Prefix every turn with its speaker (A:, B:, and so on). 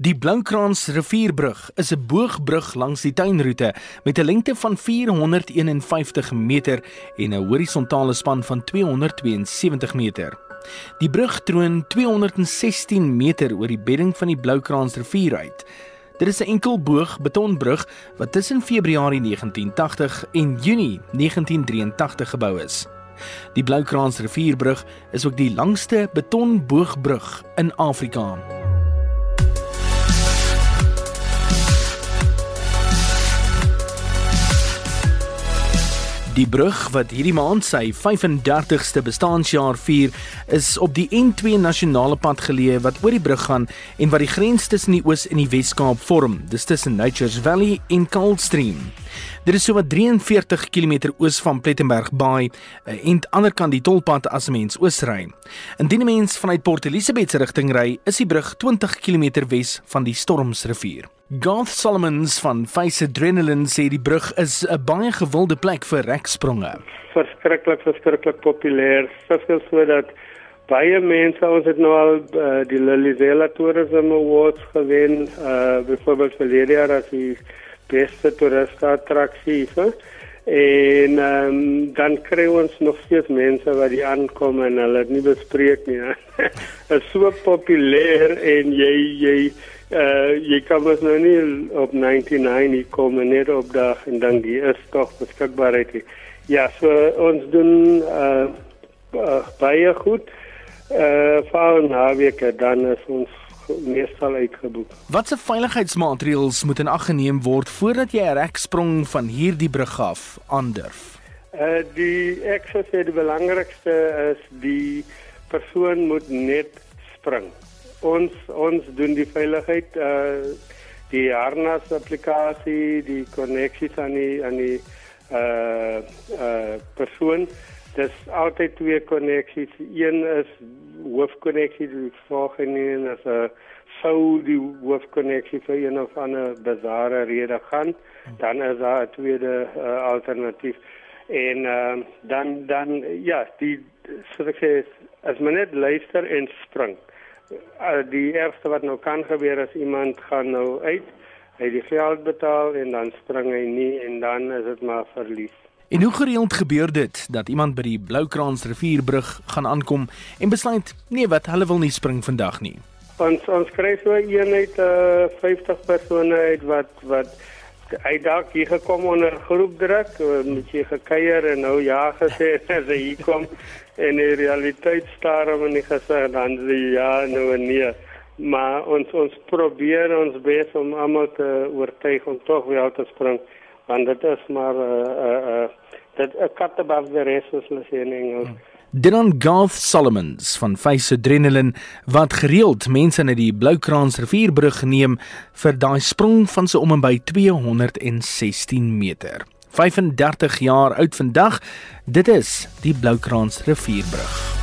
A: Die Bloukrans rivierbrug is 'n boogbrug langs die tuinroete met 'n lengte van 451 meter en 'n horisontale span van 272 meter. Die brug troon 216 meter oor die bedding van die Bloukrans rivier uit. Dit is 'n enkel boog betonbrug wat tussen Februarie 1980 en Junie 1983 gebou is. Die Bloukrans rivierbrug is ook die langste betonboogbrug in Afrika. Die brug wat hierdie maand sy 35ste bestaanjaar vier, is op die N2 nasionale pad geleë wat oor die brug gaan en wat die grens tussen die Oos en die Wes-Kaap vorm. Dis tussen Nature's Valley en Coldstream. Dit is sowat 43 km oos van Plettenberg Bay en aan die ander kant die tolpad as 'n mens oos ry. Indien 'n mens vanuit Port Elizabeth se rigting ry, is die brug 20 km wes van die Stormsrivier. Garth Solomons van Face Adrenaline sê die brug is 'n baie gewilde plek vir rekspronge.
B: Verskriklik, verskriklik populêr. Soveel so dat baie mense ons het nou al uh, die Lilizela Tourism Awards gewen, uh byvoorbeeld vir hierdie jaar as die beste toeristattraksie. En um, dan kry ons nog steeds mense wat die aankom en hulle het nie bespreek nie. Dit is so populêr en jy jy uh jy kan mos nou nie op 99 hier kom net op dag en dan die is tog beskikbaarheid. Ja, so ons doen uh, uh baie goed. Uh vir naweke dan is ons meestal uitgeboek.
A: Watse veiligheidsmaatreëls moet in ag geneem word voordat jy 'n reksprong van hierdie brug af aandurf?
B: Uh die ek sê die belangrikste is die persoon moet net spring ons ons doen die veiligheid uh die harnas applikasie die koneksies aan die aan die uh uh persoon. Dis altyd twee koneksies een is hoofkonneksie die volgende is 'n sou die hoofkonneksie vir een of ander bizarre rede gaan dan is daar 'n tweede uh, alternatief. En uh, dan dan ja die so ek sê as men net luister en spring. uh, die ergste wat nou kan gebeur is iemand gaan nou uit, hy die geld betaal en dan spring hy nie en dan is dit maar verlies.
A: En hoe gereeld gebeur dit dat iemand by die Bloukrans rivierbrug gaan aankom en besluit nee wat hulle wil nie spring vandag nie.
B: Ons ons kry so eenheid uh, 50 persone uit wat wat hy dalk hier gekom onder groepdruk, moet jy gekuier en nou ja gesê as hy kom en die realiteit staar hom in die gesig dan sê ja nou nee. Maar ons ons probeer ons bes om almal te oortuig om tog weer te spring want dit is maar 'n uh, eh, 'n uh, eh, uh, eh, dit 'n kat above the rest as hulle sê in Engels. Hmm.
A: Dylan Garth Solomons van Face Adrenaline wat gereeld mense na die Bloukrans rivierbrug neem vir daai sprong van so om en by 216 meter. 35 jaar oud vandag. Dit is die Bloukrans rivierbrug.